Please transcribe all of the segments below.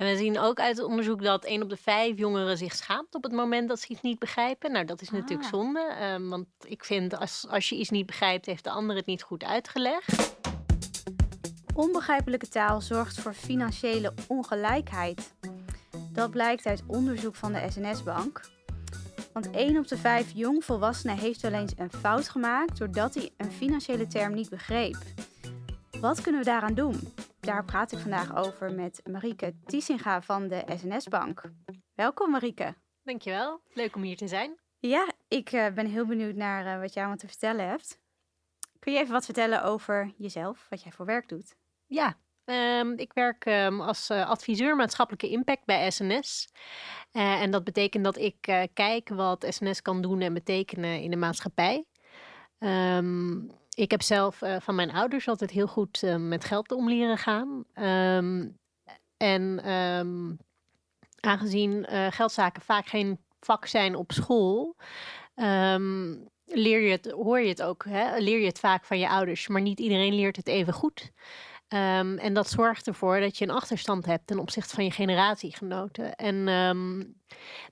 En we zien ook uit het onderzoek dat één op de vijf jongeren zich schaamt op het moment dat ze iets niet begrijpen. Nou, dat is natuurlijk Ah. zonde. ehm, want ik vind als, als je iets niet begrijpt, heeft de ander het niet goed uitgelegd. Onbegrijpelijke taal zorgt voor financiële ongelijkheid. Dat blijkt uit onderzoek van de SNS-bank. Want 1 op de 5 jongvolwassenen heeft wel eens een fout gemaakt doordat hij een financiële term niet begreep. Wat kunnen we daaraan doen? Daar praat ik vandaag over met Marieke Tiesinga van de SNS-bank. Welkom Marieke. Dankjewel. Leuk om hier te zijn. Ja, ik eh, ben heel benieuwd naar eh, wat jij allemaal te vertellen hebt. Kun je even wat vertellen over jezelf, wat jij voor werk doet? Ja, ehm, ik werk ehm, als eh, adviseur maatschappelijke impact bij SNS. En dat betekent dat ik kijk wat SNS kan doen en betekenen in de maatschappij. Ehm, ik heb zelf eh, van mijn ouders altijd heel goed eh, met geld om leren gaan. Ehm, en ehm, aangezien eh, geldzaken vaak geen vak zijn op school, ehm, leer je het, hoor je het ook, hè? leer je het vaak van je ouders, maar niet iedereen leert het even goed. En dat zorgt ervoor dat je een achterstand hebt ten opzichte van je generatiegenoten. En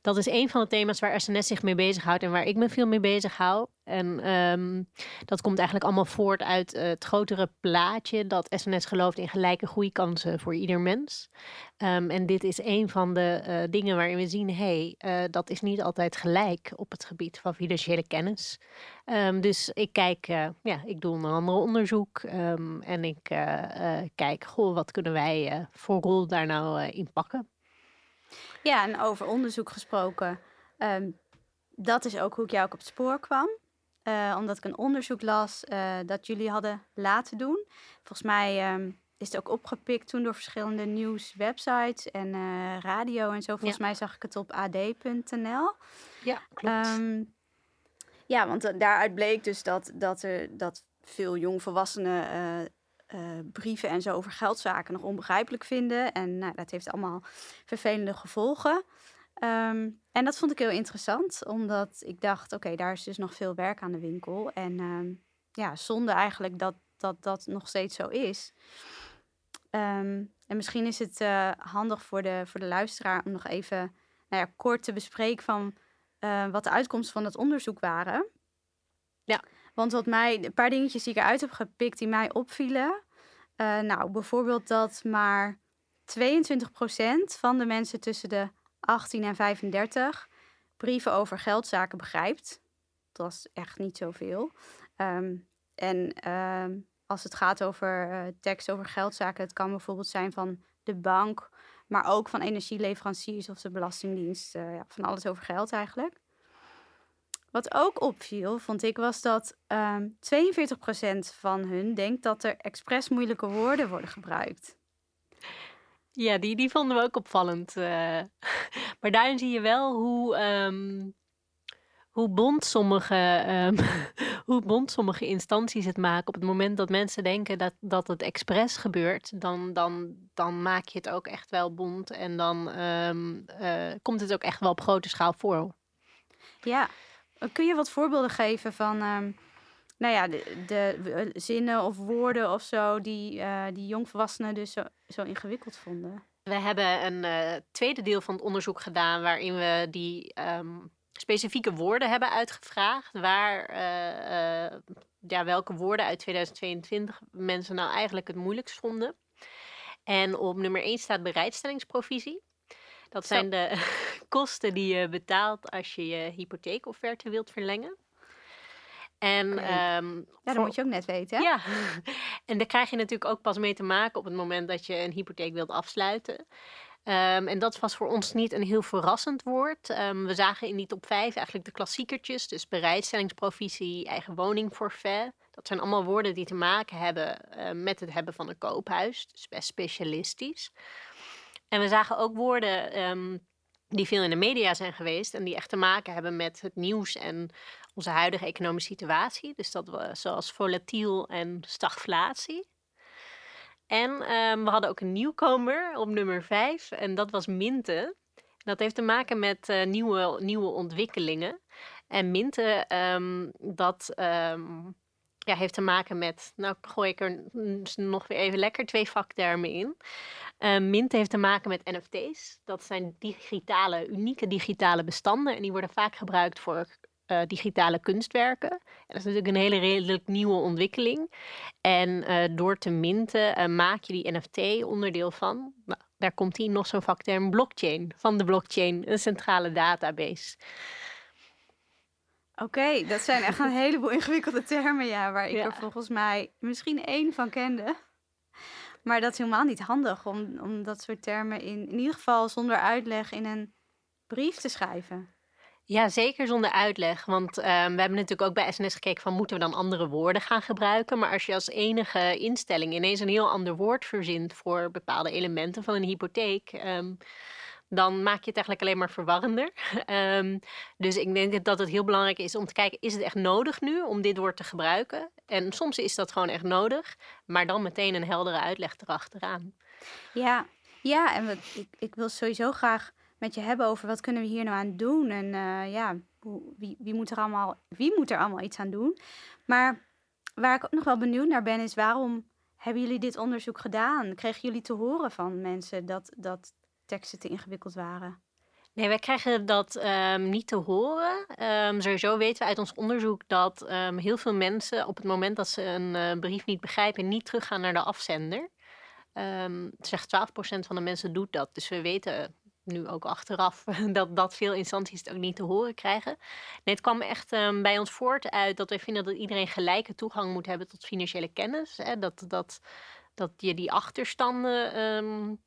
dat is een van de thema's waar SNS zich mee bezighoudt en waar ik me veel mee bezighoud. En ehm, dat komt eigenlijk allemaal voort uit eh, het grotere plaatje dat SNS gelooft in gelijke groeikansen voor ieder mens. Ehm, en dit is een van de eh, dingen waarin we zien, hé, hey, eh, dat is niet altijd gelijk op het gebied van financiële kennis. Ehm, dus ik kijk, ja, ik doe een ander onderzoek en ik kijk, goh, wat kunnen wij voor rol daar nou in pakken? Ja, en over onderzoek gesproken. dat is ook hoe ik jou ook op het spoor kwam. Eh, omdat ik een onderzoek las eh, dat jullie hadden laten doen. Volgens mij ehm, is het ook opgepikt toen door verschillende nieuwswebsites en eh, radio en zo. Volgens mij zag ik het op ad.nl. Ja, klopt. Ehm, ja, want daaruit bleek dus dat, dat, er, dat veel jongvolwassenen brieven en zo over geldzaken nog onbegrijpelijk vinden. En nou, dat heeft allemaal vervelende gevolgen. Ehm, en dat vond ik heel interessant, omdat ik dacht, oké, daar is dus nog veel werk aan de winkel. En ehm, ja, zonde eigenlijk dat, dat dat nog steeds zo is. Ehm, en misschien is het eh, handig voor de, voor de luisteraar om nog even nou ja, kort te bespreken van eh, wat de uitkomsten van het onderzoek waren. Ja. Want wat mij, een paar dingetjes die ik eruit heb gepikt die mij opvielen. Eh, nou, bijvoorbeeld dat maar 22% van de mensen tussen de 18 en 35 brieven over geldzaken begrijpt. Dat is echt niet zoveel. Ehm, en ehm, als het gaat over eh, tekst over geldzaken, het kan bijvoorbeeld zijn van de bank, maar ook van energieleveranciers of de Belastingdienst. eh, ja, van alles over geld eigenlijk. Wat ook opviel, vond ik, was dat ehm 42% van hun denkt dat er expres moeilijke woorden worden gebruikt. Ja, die, die vonden we ook opvallend. eh. maar daarin zie je wel hoe, ehm, hoe, bond sommige, ehm, hoe bond sommige instanties het maken. Op het moment dat mensen denken dat, dat het expres gebeurt, dan, dan, dan maak je het ook echt wel bond. En dan ehm, eh, komt het ook echt wel op grote schaal voor. Ja, kun je wat voorbeelden geven van, nou ja, de, de eh, zinnen of woorden of zo die, eh, die jongvolwassenen dus zo, zo ingewikkeld vonden? We hebben een eh, tweede deel van het onderzoek gedaan waarin we die ehm, specifieke woorden hebben uitgevraagd. Waar, ja, welke woorden uit 2022 mensen nou eigenlijk het moeilijkst vonden. En op nummer 1 staat bereidstellingsprovisie. Dat Zo. zijn de kosten die je betaalt als je je hypotheekofferte wilt verlengen. En ehm, Ja, dat moet je ook net weten. hè? ja, en daar krijg je natuurlijk ook pas mee te maken op het moment dat je een hypotheek wilt afsluiten. Ehm, en dat was voor ons niet een heel verrassend woord. Ehm, we zagen in die top 5 eigenlijk de klassiekertjes, dus bereidstellingsprovisie, eigen woningforfait. Dat zijn allemaal woorden die te maken hebben eh, met het hebben van een koophuis, dus best specialistisch. En we zagen ook woorden die veel in de media zijn geweest en die echt te maken hebben met het nieuws en onze huidige economische situatie. Dus dat we zoals volatiel en stagflatie. En ehm, we hadden ook een nieuwkomer op nummer 5 en dat was Minte. Dat heeft te maken met eh, nieuwe, nieuwe ontwikkelingen. En Minte, ehm, dat, ehm, ja, heeft te maken met, nou gooi ik er nog weer even lekker twee vaktermen in. Uh, Mint heeft te maken met NFT's. Dat zijn digitale, unieke digitale bestanden. En die worden vaak gebruikt voor uh, digitale kunstwerken. En dat is natuurlijk een hele redelijk nieuwe ontwikkeling. En uh, door te minten maak je die NFT onderdeel van. Nou, daar komt hier nog zo'n vakterm blockchain. Van de blockchain, een centrale database. Oké, dat zijn echt een heleboel ingewikkelde termen, ja, waar ik er volgens mij misschien één van kende. Maar dat is helemaal niet handig om, om dat soort termen in, in ieder geval zonder uitleg in een brief te schrijven. Ja, zeker zonder uitleg. Want um, we hebben natuurlijk ook bij SNS gekeken van moeten we dan andere woorden gaan gebruiken. Maar als je als enige instelling ineens een heel ander woord verzint voor bepaalde elementen van een hypotheek. Um, dan maak je het eigenlijk alleen maar verwarrender. Um, dus ik denk dat het heel belangrijk is om te kijken, is het echt nodig nu om dit woord te gebruiken? En soms is dat gewoon echt nodig, maar dan meteen een heldere uitleg erachteraan. Ja, ja en ik, ik wil sowieso graag met je hebben over wat kunnen we hier nou aan doen? En uh, ja, wie, wie, moet er allemaal, wie moet er allemaal iets aan doen? Maar waar ik ook nog wel benieuwd naar ben, is waarom hebben jullie dit onderzoek gedaan? Kregen jullie te horen van mensen dat, dat teksten te ingewikkeld waren? Nee, wij krijgen dat um, niet te horen. Um, sowieso weten we uit ons onderzoek dat um, heel veel mensen op het moment dat ze een uh, brief niet begrijpen, niet teruggaan naar de afzender. Zegt 12% van de mensen doet dat. Dus we weten nu ook achteraf dat, dat veel instanties het ook niet te horen krijgen. Nee, het kwam echt bij ons voort uit dat wij vinden dat iedereen gelijke toegang moet hebben tot financiële kennis. Hè? Dat, dat, dat je die achterstanden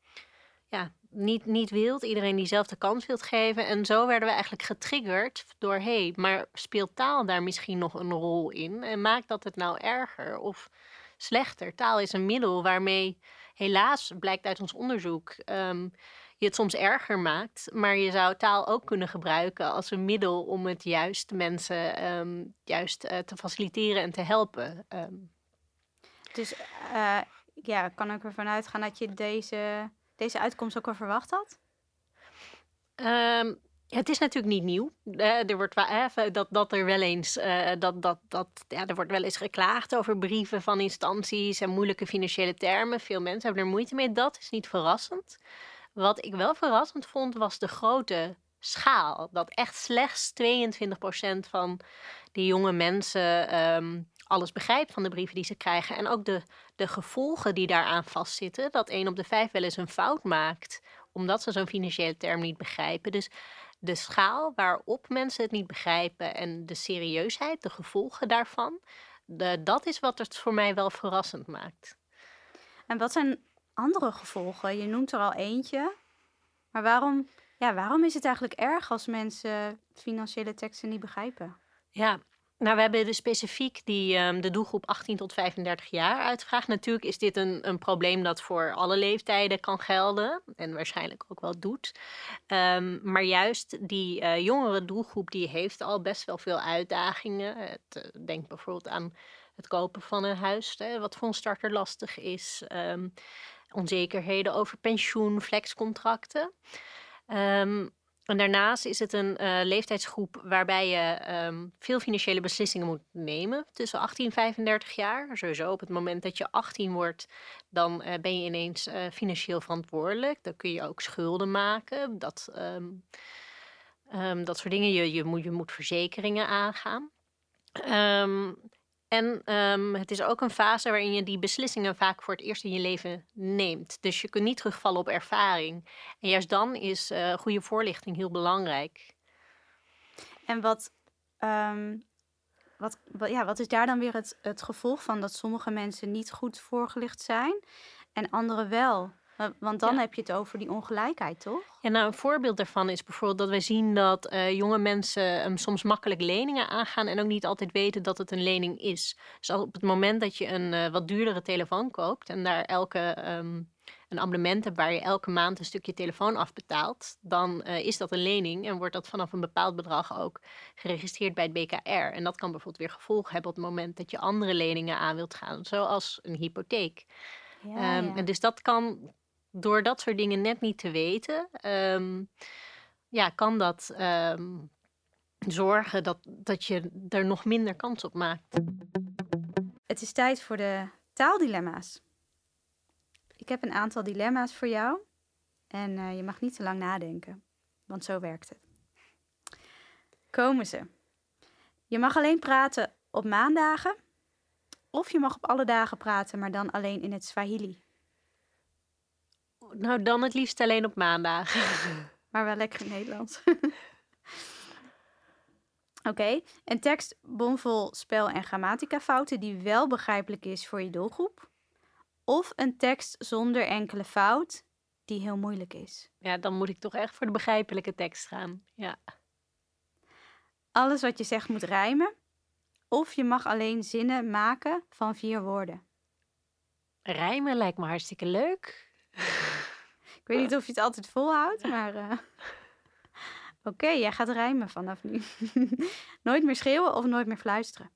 ja, niet, niet wilt, iedereen diezelfde kans wilt geven. En zo werden we eigenlijk getriggerd door, hé, hey, maar speelt taal daar misschien nog een rol in? En maakt dat het nou erger of slechter? Taal is een middel waarmee, helaas, blijkt uit ons onderzoek, um, je het soms erger maakt. Maar je zou taal ook kunnen gebruiken als een middel om het juist mensen um, juist uh, te faciliteren en te helpen. Um. Dus uh, ja, kan ik ervan uitgaan dat je deze deze uitkomst ook al verwacht had? Um, het is natuurlijk niet nieuw. Uh, er wordt uh, dat, dat er wel eens uh, dat, dat, dat, ja, er wordt wel eens geklaagd over brieven van instanties en moeilijke financiële termen. Veel mensen hebben er moeite mee. Dat is niet verrassend. Wat ik wel verrassend vond, was de grote schaal. Dat echt slechts 22% van die jonge mensen um, alles begrijpt van de brieven die ze krijgen. En ook de, de gevolgen die daaraan vastzitten. Dat één op de vijf wel eens een fout maakt, omdat ze zo'n financiële term niet begrijpen. Dus de schaal waarop mensen het niet begrijpen en de serieusheid, de gevolgen daarvan, dat is wat het voor mij wel verrassend maakt. En wat zijn andere gevolgen? Je noemt er al eentje. Maar waarom, ja, waarom is het eigenlijk erg als mensen financiële teksten niet begrijpen? Ja, nou, we hebben dus specifiek die, um, de doelgroep 18 tot 35 jaar uitgevraagd. Natuurlijk is dit een, een probleem dat voor alle leeftijden kan gelden en waarschijnlijk ook wel doet. Um, maar juist die uh, jongere doelgroep die heeft al best wel veel uitdagingen. Het, uh, denk bijvoorbeeld aan het kopen van een huis, hè, wat voor een starter lastig is. Um, onzekerheden over pensioen, flexcontracten. Um, en daarnaast is het een uh, leeftijdsgroep waarbij je um, veel financiële beslissingen moet nemen tussen 18 en 35 jaar. Sowieso op het moment dat je 18 wordt, dan uh, ben je ineens uh, financieel verantwoordelijk. Dan kun je ook schulden maken. Dat, um, dat soort dingen. Je, je, moet, je moet verzekeringen aangaan. En um, het is ook een fase waarin je die beslissingen vaak voor het eerst in je leven neemt. Dus je kunt niet terugvallen op ervaring. En juist dan is uh, goede voorlichting heel belangrijk. En wat, um, wat, wat, ja, wat is daar dan weer het, het gevolg van dat sommige mensen niet goed voorgelicht zijn en anderen wel? Want dan heb je het over die ongelijkheid, toch? Ja, nou, een voorbeeld daarvan is bijvoorbeeld dat wij zien dat uh, jonge mensen um, soms makkelijk leningen aangaan en ook niet altijd weten dat het een lening is. Dus op het moment dat je een uh, wat duurdere telefoon koopt en daar elke um, een abonnement hebt waar je elke maand een stukje telefoon afbetaalt, dan uh, is dat een lening en wordt dat vanaf een bepaald bedrag ook geregistreerd bij het BKR. En dat kan bijvoorbeeld weer gevolgen hebben op het moment dat je andere leningen aan wilt gaan, zoals een hypotheek. Ja, um, ja. En dus dat kan door dat soort dingen net niet te weten, um, ja, kan dat um, zorgen dat, dat je er nog minder kans op maakt. het is tijd voor de taaldilemma's. Ik heb een aantal dilemma's voor jou. En eh, je mag niet te lang nadenken, want zo werkt het. Komen ze. Je mag alleen praten op maandagen. Of je mag op alle dagen praten, maar dan alleen in het Swahili. Nou, dan het liefst alleen op maandag. Maar wel lekker in Nederlands. Oké, een tekst bomvol spel- en grammatica-fouten die wel begrijpelijk is voor je doelgroep. Of een tekst zonder enkele fout die heel moeilijk is. Ja, dan moet ik toch echt voor de begrijpelijke tekst gaan. Ja. Alles wat je zegt moet rijmen. Of je mag alleen zinnen maken van vier woorden. Rijmen lijkt me hartstikke leuk. Ik weet niet of je het altijd volhoudt, maar. eh, Oké, jij gaat rijmen vanaf nu. nooit meer schreeuwen of nooit meer fluisteren.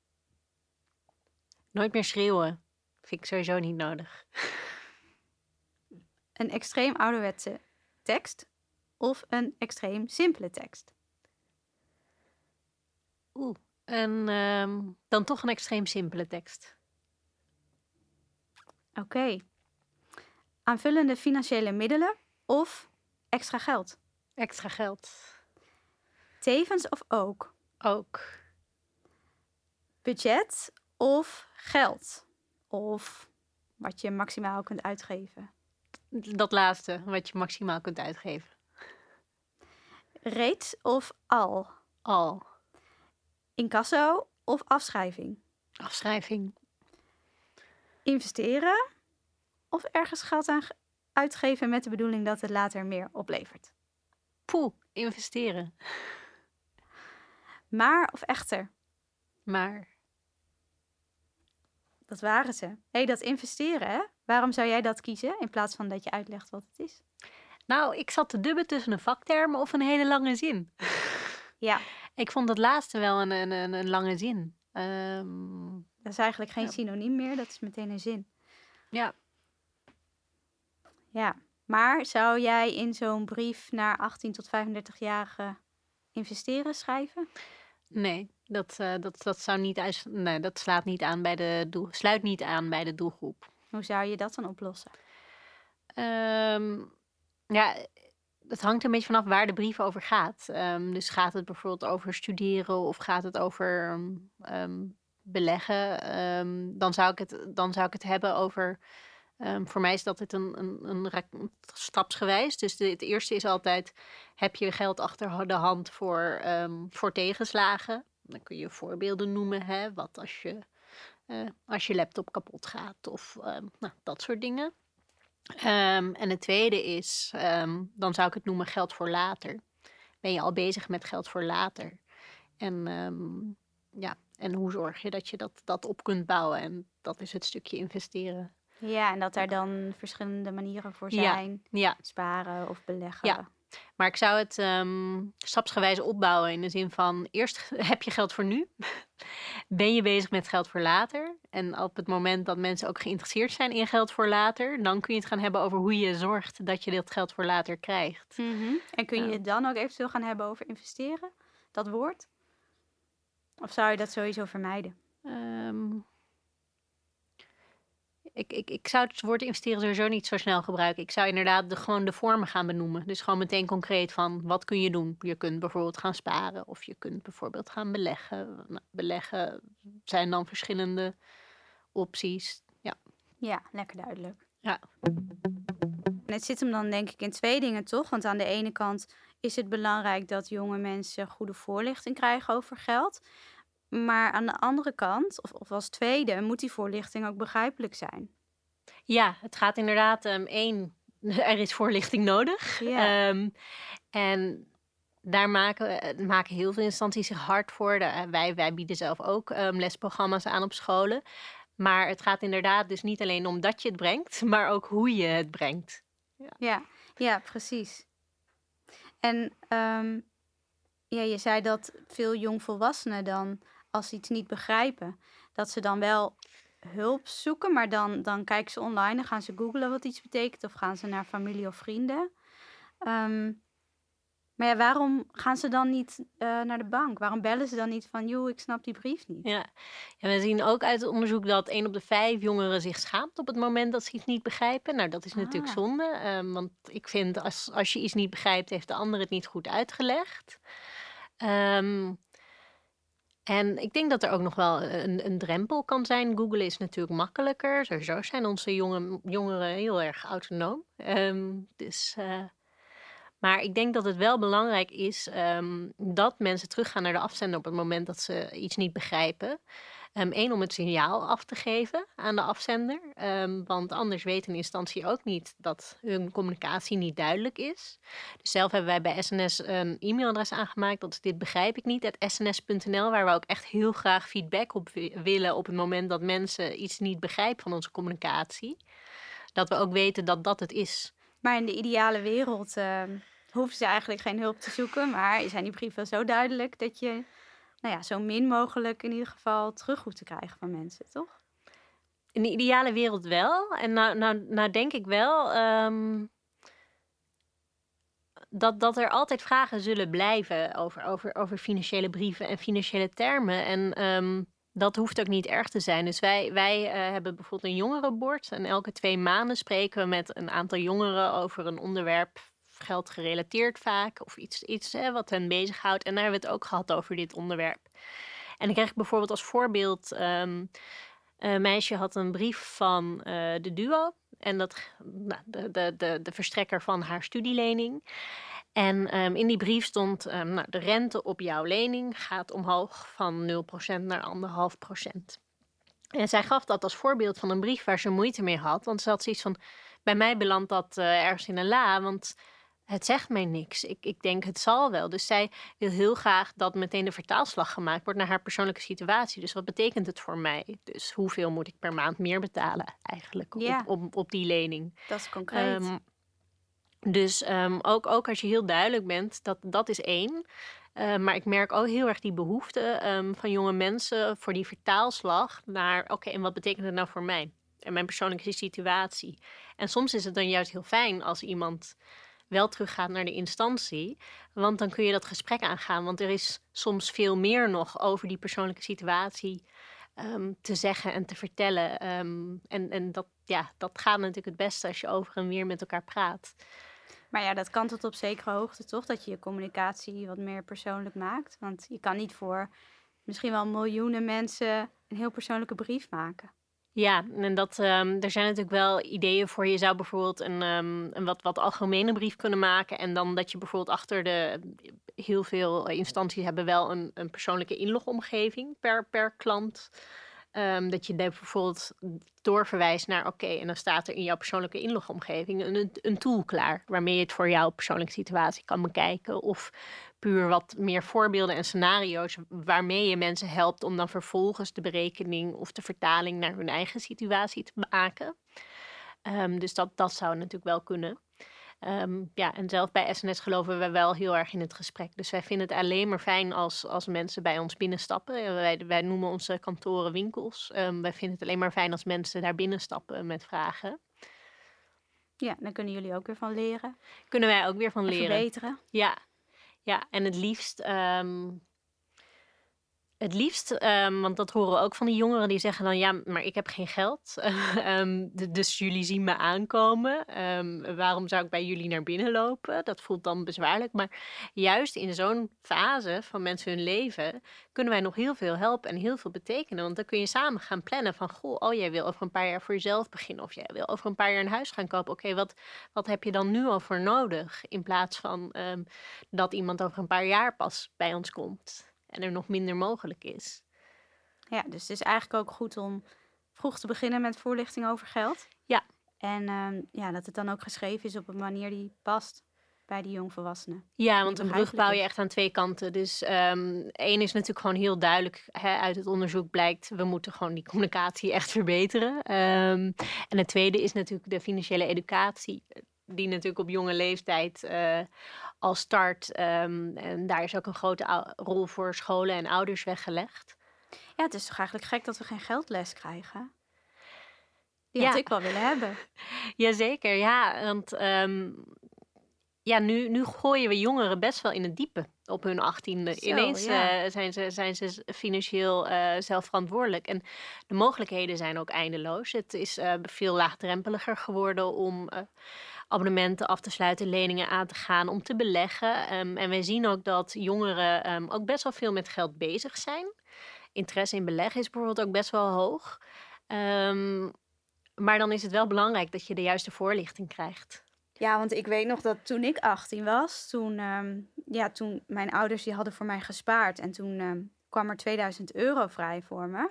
Nooit meer schreeuwen. Vind ik sowieso niet nodig. Een extreem ouderwetse tekst of een extreem simpele tekst. Oeh. En ehm, dan toch een extreem simpele tekst. Oké. Aanvullende financiële middelen of extra geld. Extra geld. Tevens of ook. Ook. Budget of geld. Of wat je maximaal kunt uitgeven. Dat laatste, wat je maximaal kunt uitgeven. Reeds of al. Al. Incasso of afschrijving. Afschrijving. Investeren of ergens geld aan ge- uitgeven met de bedoeling dat het later meer oplevert. Poeh, investeren. Maar of echter. Maar Dat waren ze. Hé, hey, dat investeren, hè? Waarom zou jij dat kiezen in plaats van dat je uitlegt wat het is? Nou, ik zat te dubben tussen een vakterm of een hele lange zin. Ja, Ik vond dat laatste wel een, een, een, lange zin. Ehm, dat is eigenlijk geen synoniem meer, dat is meteen een zin. ja, Ja, maar zou jij in zo'n brief naar 18 tot 35-jarigen investeren schrijven? nee, dat, eh, dat, dat, zou niet nee, dat slaat niet aan bij de doel, sluit niet aan bij de doelgroep. Hoe zou je dat dan oplossen? Ehm, ja, het hangt een beetje vanaf waar de brief over gaat. Ehm, dus gaat het bijvoorbeeld over studeren of gaat het over ehm, beleggen? Dan, zou ik het, dan zou ik het hebben over. Ehm, voor mij is dat het een, een, een stapsgewijs. Dus de, het eerste is altijd: heb je geld achter de hand voor, ehm, voor tegenslagen? Dan kun je voorbeelden noemen. Hè? Wat als je, eh, als je laptop kapot gaat of ehm, nou, dat soort dingen. En het tweede is, dan zou ik het noemen geld voor later. Ben je al bezig met geld voor later? En, ja, en hoe zorg je dat je dat, dat op kunt bouwen? En dat is het stukje investeren. Ja, en dat daar dan verschillende manieren voor zijn. Ja, Sparen of beleggen. Ja. maar ik zou het ehm, stapsgewijs opbouwen in de zin van: eerst heb je geld voor nu. Ben je bezig met geld voor later? En op het moment dat mensen ook geïnteresseerd zijn in geld voor later, dan kun je het gaan hebben over hoe je zorgt dat je dit geld voor later krijgt. Mhm. En kun je het dan ook eventueel gaan hebben over investeren? Dat woord? Of zou je dat sowieso vermijden? Ehm, ik, ik, ik zou het woord investeren sowieso niet zo snel gebruiken. Ik zou inderdaad de, gewoon de vormen gaan benoemen. Dus gewoon meteen concreet van wat kun je doen. Je kunt bijvoorbeeld gaan sparen of je kunt bijvoorbeeld gaan beleggen. Nou, beleggen zijn dan verschillende opties. Ja, Ja, lekker duidelijk. Ja. En het zit hem dan denk ik in twee dingen toch? Want aan de ene kant is het belangrijk dat jonge mensen goede voorlichting krijgen over geld. Maar aan de andere kant, of, of als tweede, moet die voorlichting ook begrijpelijk zijn. ja het gaat inderdaad um, één. Er is voorlichting nodig. Ja. Ehm, en daar maken, eh, maken heel veel instanties zich hard voor. Eh, wij, wij bieden zelf ook ehm, lesprogramma's aan op scholen. Maar het gaat inderdaad dus niet alleen om dat je het brengt, maar ook hoe je het brengt. Ja, ja precies. En ja, je zei dat veel jongvolwassenen dan, als ze iets niet begrijpen, dat ze dan wel hulp zoeken, maar dan, dan kijken ze online en gaan ze googlen wat iets betekent of gaan ze naar familie of vrienden. Ehm, Maar ja, waarom gaan ze dan niet uh, naar de bank? Waarom bellen ze dan niet van, joh, ik snap die brief niet? Ja. ja, we zien ook uit het onderzoek dat één op de vijf jongeren zich schaamt op het moment dat ze iets niet begrijpen. Nou, dat is natuurlijk Ah. zonde, um, want ik vind als, als je iets niet begrijpt, heeft de ander het niet goed uitgelegd. Um, en ik denk dat er ook nog wel een, een drempel kan zijn. Google is natuurlijk makkelijker. Sowieso zijn onze jonge, jongeren heel erg autonoom. Um, dus, uh, maar ik denk dat het wel belangrijk is um, dat mensen teruggaan naar de afzender op het moment dat ze iets niet begrijpen. Eén, um, om het signaal af te geven aan de afzender. Um, want anders weet een instantie ook niet dat hun communicatie niet duidelijk is. Dus zelf hebben wij bij SNS een e-mailadres aangemaakt. Dat dit begrijp ik niet, sns.nl. Waar we ook echt heel graag feedback op willen op het moment dat mensen iets niet begrijpen van onze communicatie. Dat we ook weten dat dat het is. Maar in de ideale wereld uh, hoeven ze eigenlijk geen hulp te zoeken. Maar zijn die brieven zo duidelijk dat je nou ja, zo min mogelijk in ieder geval terug hoeft te krijgen van mensen, toch? In de ideale wereld wel. En nou, nou, nou denk ik wel um, dat, dat er altijd vragen zullen blijven over, over, over financiële brieven en financiële termen. En um, dat hoeft ook niet erg te zijn. Dus wij, wij uh, hebben bijvoorbeeld een jongerenbord. En elke twee maanden spreken we met een aantal jongeren over een onderwerp geld gerelateerd vaak. Of iets, iets hè, wat hen bezighoudt. En daar hebben we het ook gehad over dit onderwerp. En ik bijvoorbeeld als voorbeeld... Um, een meisje had een brief van uh, de duo. En dat, nou, de, de, de, de verstrekker van haar studielening. En um, in die brief stond, um, nou, de rente op jouw lening gaat omhoog van 0% naar 1,5%. En zij gaf dat als voorbeeld van een brief waar ze moeite mee had. Want ze had zoiets van, bij mij belandt dat uh, ergens in een la, want het zegt mij niks. Ik, ik denk het zal wel. Dus zij wil heel graag dat meteen de vertaalslag gemaakt wordt naar haar persoonlijke situatie. Dus wat betekent het voor mij? Dus hoeveel moet ik per maand meer betalen eigenlijk op, Ja. op, op, op die lening? Dat is concreet. Um, dus um, ook, ook als je heel duidelijk bent, dat, dat is één. Uh, maar ik merk ook heel erg die behoefte um, van jonge mensen voor die vertaalslag naar, oké, okay, en wat betekent het nou voor mij? En mijn persoonlijke situatie. En soms is het dan juist heel fijn als iemand wel teruggaat naar de instantie. Want dan kun je dat gesprek aangaan. Want er is soms veel meer nog over die persoonlijke situatie um, te zeggen en te vertellen. Um, en en dat, ja, dat gaat natuurlijk het beste als je over en weer met elkaar praat. Maar ja, dat kan tot op zekere hoogte toch? Dat je je communicatie wat meer persoonlijk maakt. Want je kan niet voor misschien wel miljoenen mensen een heel persoonlijke brief maken. Ja, en dat, um, er zijn natuurlijk wel ideeën voor. Je zou bijvoorbeeld een, um, een wat, wat algemene brief kunnen maken. En dan dat je bijvoorbeeld achter de. Heel veel instanties hebben wel een, een persoonlijke inlogomgeving per, per klant. Um, dat je bijvoorbeeld doorverwijst naar oké, en dan staat er in jouw persoonlijke inlogomgeving een, een tool klaar waarmee je het voor jouw persoonlijke situatie kan bekijken. Of puur wat meer voorbeelden en scenario's waarmee je mensen helpt om dan vervolgens de berekening of de vertaling naar hun eigen situatie te maken. Um, dus dat, dat zou natuurlijk wel kunnen. Um, ja, en zelf bij SNS geloven we wel heel erg in het gesprek. Dus wij vinden het alleen maar fijn als, als mensen bij ons binnenstappen. Wij, wij noemen onze kantoren winkels. Um, wij vinden het alleen maar fijn als mensen daar binnenstappen met vragen. Ja, dan kunnen jullie ook weer van leren. Kunnen wij ook weer van en leren. verbeteren. Ja, ja, en het liefst. Um, het liefst, um, want dat horen we ook van die jongeren die zeggen dan ja, maar ik heb geen geld. um, dus jullie zien me aankomen. waarom zou ik bij jullie naar binnen lopen? Dat voelt dan bezwaarlijk. Maar juist in zo'n fase van mensen hun leven kunnen wij nog heel veel helpen en heel veel betekenen. Want dan kun je samen gaan plannen van goh, oh jij wil over een paar jaar voor jezelf beginnen. Of jij wil over een paar jaar een huis gaan kopen. Oké, wat, wat heb je dan nu al voor nodig? In plaats van dat iemand over een paar jaar pas bij ons komt en er nog minder mogelijk is. Ja, dus het is eigenlijk ook goed om vroeg te beginnen met voorlichting over geld. Ja. En um, ja, dat het dan ook geschreven is op een manier die past bij die jongvolwassenen. Ja, want een brug bouw je echt aan twee kanten. Dus um, één is natuurlijk gewoon heel duidelijk. Hè, uit het onderzoek blijkt, we moeten gewoon die communicatie echt verbeteren. Um, en het tweede is natuurlijk de financiële educatie die natuurlijk op jonge leeftijd uh, al start. Um, en daar is ook een grote rol voor scholen en ouders weggelegd. Ja, het is toch eigenlijk gek dat we geen geldles krijgen? Die ja. had ik wel willen hebben. Jazeker, ja. Want um, ja, nu, nu gooien we jongeren best wel in het diepe op hun achttiende. Zo, Ineens ja. eh, zijn, ze, zijn ze financieel eh, zelfverantwoordelijk. En de mogelijkheden zijn ook eindeloos. Het is veel laagdrempeliger geworden om abonnementen af te sluiten, leningen aan te gaan, om te beleggen. Ehm, en wij zien ook dat jongeren ehm, ook best wel veel met geld bezig zijn. Interesse in beleggen is bijvoorbeeld ook best wel hoog. Ehm, maar dan is het wel belangrijk dat je de juiste voorlichting krijgt. Ja, want ik weet nog dat toen ik 18 was, toen, ja, toen mijn ouders die hadden voor mij gespaard. En toen kwam er 2000 euro vrij voor me.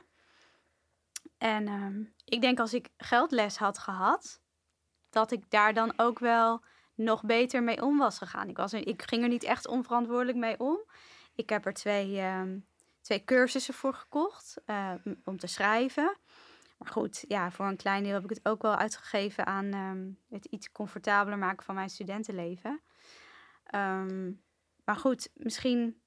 En ik denk als ik geldles had gehad, dat ik daar dan ook wel nog beter mee om was gegaan. Ik, was ik ging er niet echt onverantwoordelijk mee om. Ik heb er twee, ehm, twee cursussen voor gekocht eh, om te schrijven. Maar goed, ja, voor een klein deel heb ik het ook wel uitgegeven aan ehm, het iets comfortabeler maken van mijn studentenleven. Ehm, maar goed, misschien,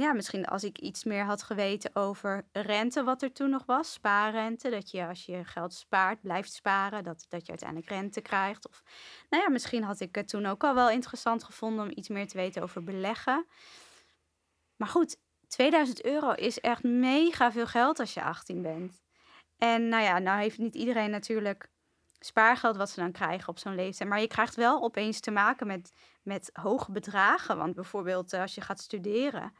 ja, misschien als ik iets meer had geweten over rente, wat er toen nog was, spaarrente. Dat je als je geld spaart, blijft sparen, dat, dat je uiteindelijk rente krijgt. Of, nou ja, misschien had ik het toen ook al wel interessant gevonden om iets meer te weten over beleggen. Maar goed, 2000 euro is echt mega veel geld als je 18 bent. En nou ja, nou heeft niet iedereen natuurlijk spaargeld wat ze dan krijgen op zo'n leeftijd. Maar je krijgt wel opeens te maken met, met hoge bedragen. Want bijvoorbeeld eh, als je gaat studeren,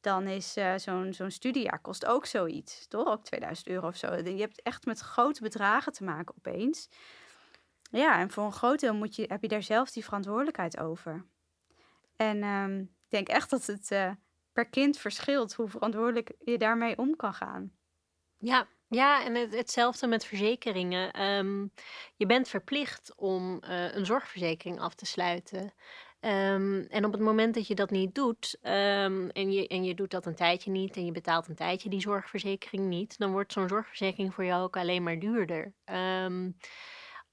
dan is eh, zo'n zo'n studiejaar kost ook zoiets. Toch? Ook 2000 euro of zo. Je hebt echt met grote bedragen te maken opeens. Ja, en voor een groot deel moet je, heb je daar zelf die verantwoordelijkheid over. En ehm, ik denk echt dat het eh, per kind verschilt hoe verantwoordelijk je daarmee om kan gaan. Ja, ja en het, hetzelfde met verzekeringen. Ehm, je bent verplicht om eh, een zorgverzekering af te sluiten. Ehm, en op het moment dat je dat niet doet, ehm, en, je, en je doet dat een tijdje niet en je betaalt een tijdje die zorgverzekering niet, dan wordt zo'n zorgverzekering voor jou ook alleen maar duurder. Ehm,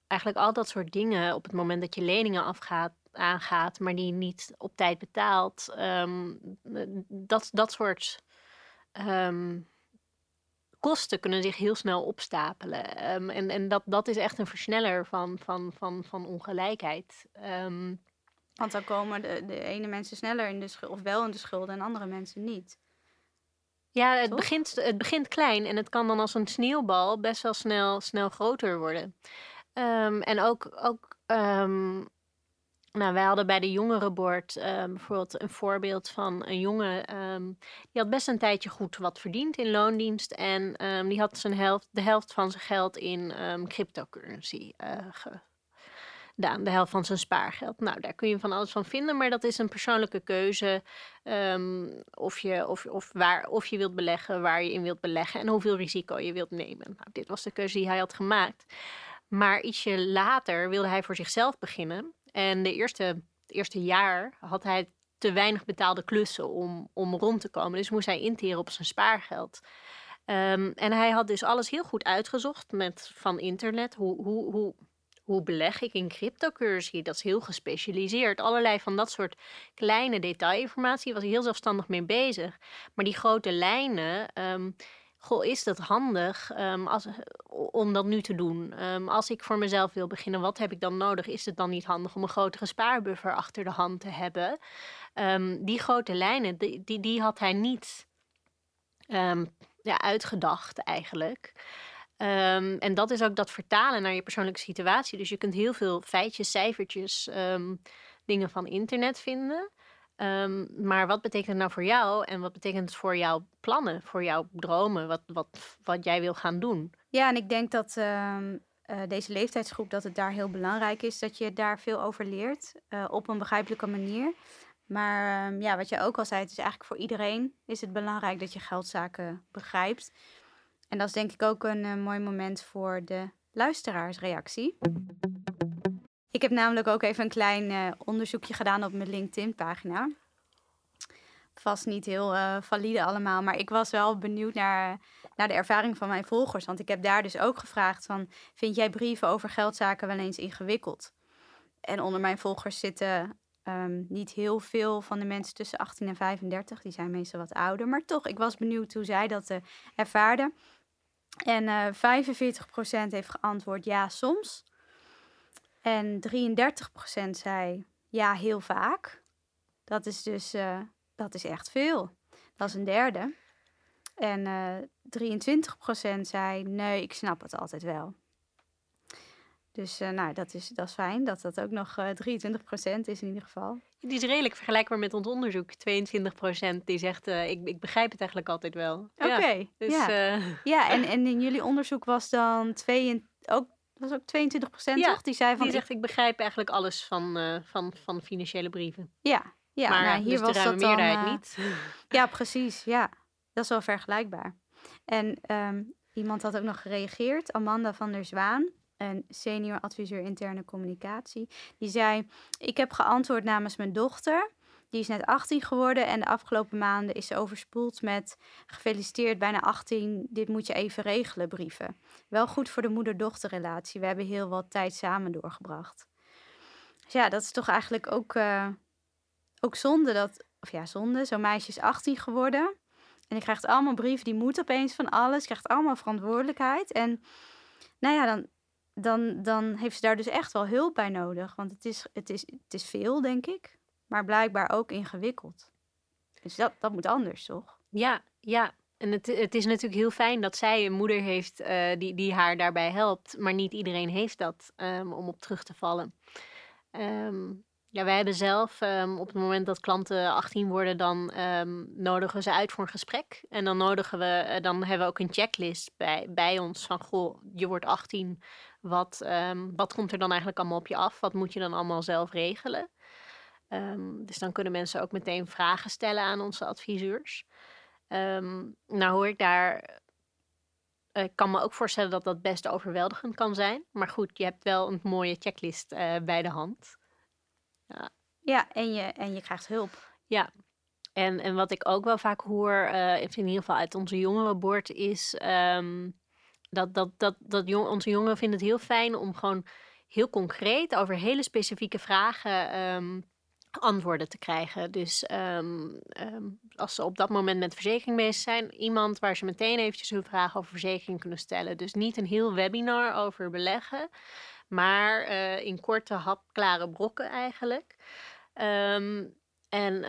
eigenlijk al dat soort dingen, op het moment dat je leningen afgaat, aangaat, maar die niet op tijd betaalt, dat, dat soort kosten kunnen zich heel snel opstapelen. En en dat, dat is echt een versneller van, van, van, van ongelijkheid. Want dan komen de, de ene mensen sneller in de schuld, of wel in de schulden en andere mensen niet. ja, het Toch? begint, het begint klein en het kan dan als een sneeuwbal best wel snel, snel groter worden. Ehm, en ook, ook ehm, nou, wij hadden bij de jongerenbord ehm, bijvoorbeeld een voorbeeld van een jongen. die had best een tijdje goed wat verdiend in loondienst. En die had zijn helft, de helft van zijn geld in cryptocurrency eh, gedaan. De helft van zijn spaargeld. Nou, daar kun je van alles van vinden. Maar dat is een persoonlijke keuze. ehm, of, je, of, of, waar, of je wilt beleggen, waar je in wilt beleggen. En hoeveel risico je wilt nemen. Nou, dit was de keuze die hij had gemaakt. Maar ietsje later wilde hij voor zichzelf beginnen. En de eerste, het eerste jaar had hij te weinig betaalde klussen om, om rond te komen. Dus moest hij interen op zijn spaargeld. Ehm, en hij had dus alles heel goed uitgezocht met, van internet. Hoe, hoe, hoe, hoe beleg ik in cryptocurrency? Dat is heel gespecialiseerd. Allerlei van dat soort kleine detailinformatie was hij heel zelfstandig mee bezig. Maar die grote lijnen, ehm, goh, is dat handig ehm, als, om dat nu te doen? Ehm, als ik voor mezelf wil beginnen, wat heb ik dan nodig? Is het dan niet handig om een grotere spaarbuffer achter de hand te hebben? Die grote lijnen, die, die, die had hij niet ja, uitgedacht eigenlijk. Ehm, en dat is ook dat vertalen naar je persoonlijke situatie. Dus je kunt heel veel feitjes, cijfertjes, ehm, dingen van internet vinden. Ehm, maar wat betekent het nou voor jou en wat betekent het voor jouw plannen, voor jouw dromen, wat, wat, wat jij wil gaan doen? Ja, en ik denk dat eh, deze leeftijdsgroep, dat het daar heel belangrijk is dat je daar veel over leert eh, op een begrijpelijke manier. Maar ja, wat je ook al zei, het is eigenlijk voor iedereen is het belangrijk dat je geldzaken begrijpt. En dat is denk ik ook een eh, mooi moment voor de luisteraarsreactie. Ik heb namelijk ook even een klein eh, onderzoekje gedaan op mijn LinkedIn-pagina. Vast niet heel eh, valide allemaal, maar ik was wel benieuwd naar, naar de ervaring van mijn volgers. Want ik heb daar dus ook gevraagd van, vind jij brieven over geldzaken wel eens ingewikkeld? En onder mijn volgers zitten ehm, niet heel veel van de mensen tussen 18 en 35. Die zijn meestal wat ouder. Maar toch, ik was benieuwd hoe zij dat eh, ervaarden. En eh 45% heeft geantwoord ja, soms. En 33% zei Ja, heel vaak. Dat is dus uh, dat is echt veel. Dat is een derde. En uh, 23% zei nee, ik snap het altijd wel. Dus uh, nou, dat is, dat is fijn dat dat ook nog uh, eh, 23% is in ieder geval. Die is redelijk vergelijkbaar met ons onderzoek. 22% die zegt, uh, ik, ik begrijp het eigenlijk altijd wel. Oké, ja, dus, ja. ja en, en in jullie onderzoek was dan ook, was ook 22% ja, toch? Die zei van... Die zegt, ik, ik begrijp eigenlijk alles van, van, van financiële brieven. Ja, ja maar nou, hier dus was dat dan... niet. Ja, precies, ja. Dat is wel vergelijkbaar. En um, iemand had ook nog gereageerd, Amanda van der Zwaan een senior adviseur interne communicatie. Die zei: Ik heb geantwoord namens mijn dochter. Die is net 18 geworden en de afgelopen maanden is ze overspoeld met gefeliciteerd, bijna 18, dit moet je even regelen brieven. Wel goed voor de moeder-dochterrelatie. We hebben heel wat tijd samen doorgebracht. Dus ja, dat is toch eigenlijk ook, uh, ook zonde dat, of ja, zonde, zo'n meisje is 18 geworden. En die krijgt allemaal brieven, die moet opeens van alles, krijgt allemaal verantwoordelijkheid. En nou ja, dan, dan, dan heeft ze daar dus echt wel hulp bij nodig. Want het is, het is, het is veel, denk ik, maar blijkbaar ook ingewikkeld. Dus dat, dat moet anders, toch? Ja, ja. En het, het is natuurlijk heel fijn dat zij een moeder heeft uh, die, die haar daarbij helpt. Maar niet iedereen heeft dat um, om op terug te vallen. Um, ja, wij hebben zelf um, op het moment dat klanten 18 worden, dan um, nodigen we ze uit voor een gesprek. En dan nodigen we, uh, dan hebben we ook een checklist bij, bij ons van goh, je wordt 18. Wat, um, wat komt er dan eigenlijk allemaal op je af? Wat moet je dan allemaal zelf regelen? Dus dan kunnen mensen ook meteen vragen stellen aan onze adviseurs. Nou hoor ik daar. Ik kan me ook voorstellen dat dat best overweldigend kan zijn. Maar goed, je hebt wel een mooie checklist uh, bij de hand. Ja, en, je, en je krijgt hulp. Ja, en, en wat ik ook wel vaak hoor, uh, in ieder geval uit onze jongerenbord, is um, dat, dat, dat, dat jong, onze jongeren vinden het heel fijn om gewoon heel concreet over hele specifieke vragen um, antwoorden te krijgen. Dus um, als ze op dat moment met verzekering bezig zijn, iemand waar ze meteen eventjes hun vragen over verzekering kunnen stellen. Dus niet een heel webinar over beleggen, maar uh, in korte, hapklare brokken eigenlijk. en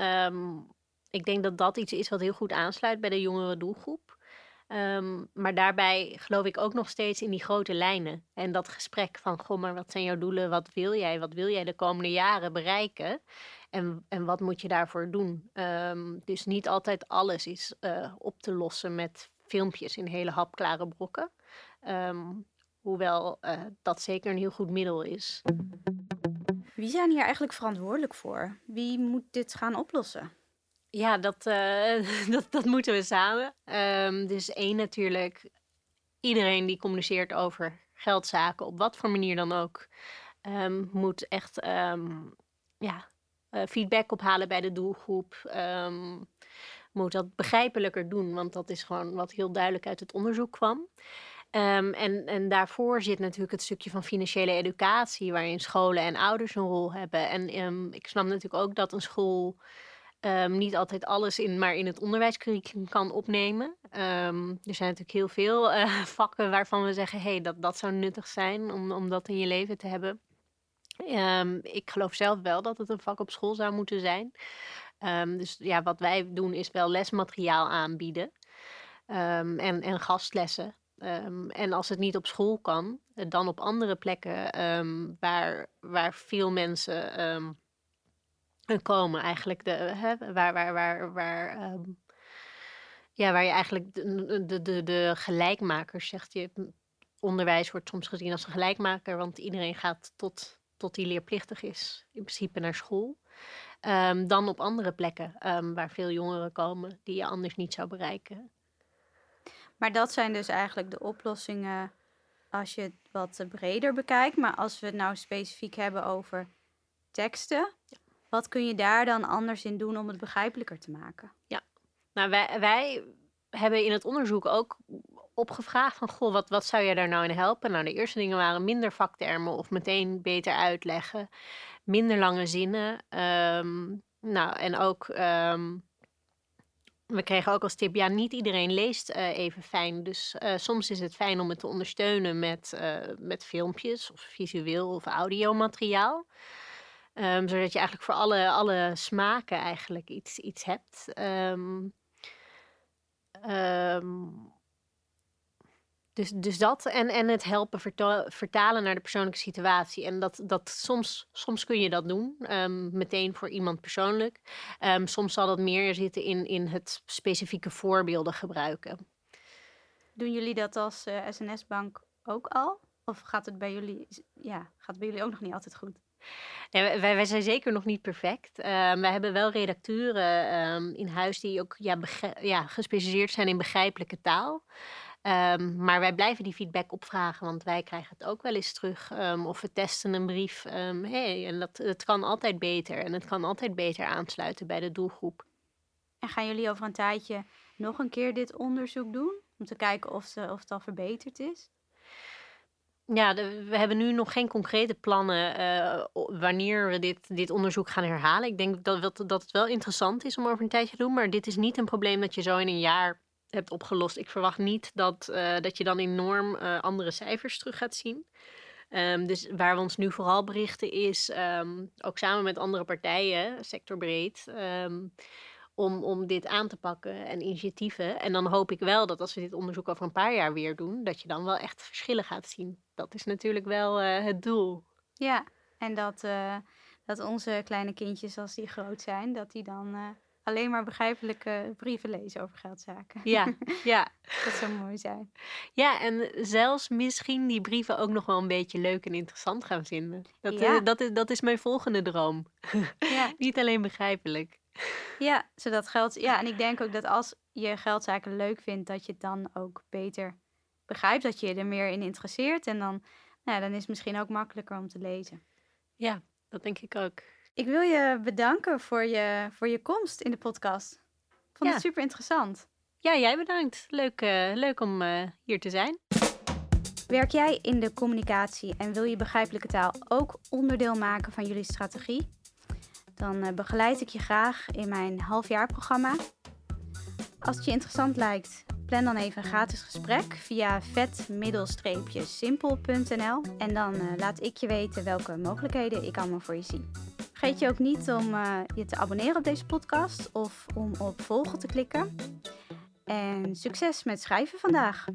ik denk dat dat iets is wat heel goed aansluit bij de jongere doelgroep. Um, maar daarbij geloof ik ook nog steeds in die grote lijnen. En dat gesprek van, goh, maar wat zijn jouw doelen? Wat wil jij? Wat wil jij de komende jaren bereiken? En, en wat moet je daarvoor doen? Dus niet altijd alles is uh, op te lossen met filmpjes in hele hapklare brokken. Um, hoewel uh, dat zeker een heel goed middel is. Wie zijn hier eigenlijk verantwoordelijk voor? Wie moet dit gaan oplossen? Ja, dat, uh, dat, dat moeten we samen. Um, dus één natuurlijk, iedereen die communiceert over geldzaken, op wat voor manier dan ook, um, moet echt um, ja, uh, feedback ophalen bij de doelgroep. moet dat begrijpelijker doen, want dat is gewoon wat heel duidelijk uit het onderzoek kwam. Um, en, en daarvoor zit natuurlijk het stukje van financiële educatie, waarin scholen en ouders een rol hebben. En um, ik snap natuurlijk ook dat een school um, niet altijd alles in, maar in het onderwijscurriculum kan opnemen. Er zijn natuurlijk heel veel uh, vakken waarvan we zeggen: hey, dat, dat zou nuttig zijn om, om dat in je leven te hebben. Ik geloof zelf wel dat het een vak op school zou moeten zijn. dus ja, wat wij doen is wel lesmateriaal aanbieden en, en gastlessen. En als het niet op school kan, dan op andere plekken waar, waar veel mensen komen eigenlijk de, hè, waar, waar, waar, waar, ja, waar je eigenlijk de, de, de, gelijkmakers zegt. Je, onderwijs wordt soms gezien als een gelijkmaker, want iedereen gaat tot, tot die leerplichtig is, in principe naar school. Dan op andere plekken waar veel jongeren komen die je anders niet zou bereiken. Maar dat zijn dus eigenlijk de oplossingen als je het wat breder bekijkt. Maar als we het nou specifiek hebben over teksten, ja. Wat kun je daar dan anders in doen om het begrijpelijker te maken? Ja, nou wij, wij hebben in het onderzoek ook opgevraagd van, goh, wat, wat zou je daar nou in helpen? Nou, de eerste dingen waren minder vaktermen of meteen beter uitleggen, minder lange zinnen. Um, nou, en ook, um, we kregen ook als tip, ja, niet iedereen leest uh, even fijn. Dus uh, soms is het fijn om het te ondersteunen met, uh, met filmpjes of visueel of audiomateriaal. Ehm, zodat je eigenlijk voor alle, alle smaken eigenlijk iets, iets hebt. Ehm, dus, dus dat en, en het helpen verta- vertalen naar de persoonlijke situatie. En dat, dat soms, soms kun je dat doen, ehm, meteen voor iemand persoonlijk. Ehm, soms zal dat meer zitten in, in het specifieke voorbeelden gebruiken. Doen jullie dat als eh, SNS-bank ook al? Of gaat het bij jullie, ja, gaat het bij jullie ook nog niet altijd goed? Nee, wij, zijn zeker nog niet perfect. Ehm wij hebben wel redacteuren in huis die ook ja, ja, gespecialiseerd zijn in begrijpelijke taal. Ehm, maar wij blijven die feedback opvragen, want wij krijgen het ook wel eens terug. ehm, of we testen een brief. ehm hey, en dat, het kan altijd beter. En het kan altijd beter aansluiten bij de doelgroep. En gaan jullie over een tijdje nog een keer dit onderzoek doen? Om te kijken of, ze, of het al verbeterd is? Ja, de- we hebben nu nog geen concrete plannen eh, wanneer we dit, dit onderzoek gaan herhalen. Ik denk dat, dat, dat het wel interessant is om over een tijdje te doen, maar dit is niet een probleem dat je zo in een jaar hebt opgelost. Ik verwacht niet dat, eh, dat je dan enorm eh, andere cijfers terug gaat zien. Ehm, dus waar we ons nu vooral berichten is, ehm, ook samen met andere partijen, sectorbreed, ehm, om, om dit aan te pakken en initiatieven. En dan hoop ik wel dat als we dit onderzoek over een paar jaar weer doen, dat je dan wel echt verschillen gaat zien. Dat is natuurlijk wel eh, het doel. Ja, en dat, dat onze kleine kindjes, als die groot zijn, dat die dan alleen maar begrijpelijke brieven lezen over geldzaken. Ja, ja. Dat zou mooi zijn. ja, en zelfs misschien die brieven ook nog wel een beetje leuk en interessant gaan vinden. Dat, Ja. eh, dat, is, dat is mijn volgende droom. Ja, Niet alleen begrijpelijk. ja, zodat geld. Ja, en ik denk ook dat als je geldzaken leuk vindt, dat je het dan ook beter begrijpt, dat je je er meer in interesseert. En dan, nou, ja, dan is het misschien ook makkelijker om te lezen. Ja, dat denk ik ook. Ik wil je bedanken voor je, voor je komst in de podcast. Ik vond Ja. het super interessant. Ja, jij bedankt. Leuk, eh, leuk om eh, hier te zijn. Werk jij in de communicatie en wil je begrijpelijke taal ook onderdeel maken van jullie strategie? Dan eh, begeleid ik je graag in mijn halfjaarprogramma. Als het je interessant lijkt, plan dan even een gratis gesprek via vet-simpel.nl en dan laat ik je weten welke mogelijkheden ik allemaal voor je zie. Vergeet je ook niet om eh, je te abonneren op deze podcast of om op volgen te klikken. En succes met schrijven vandaag!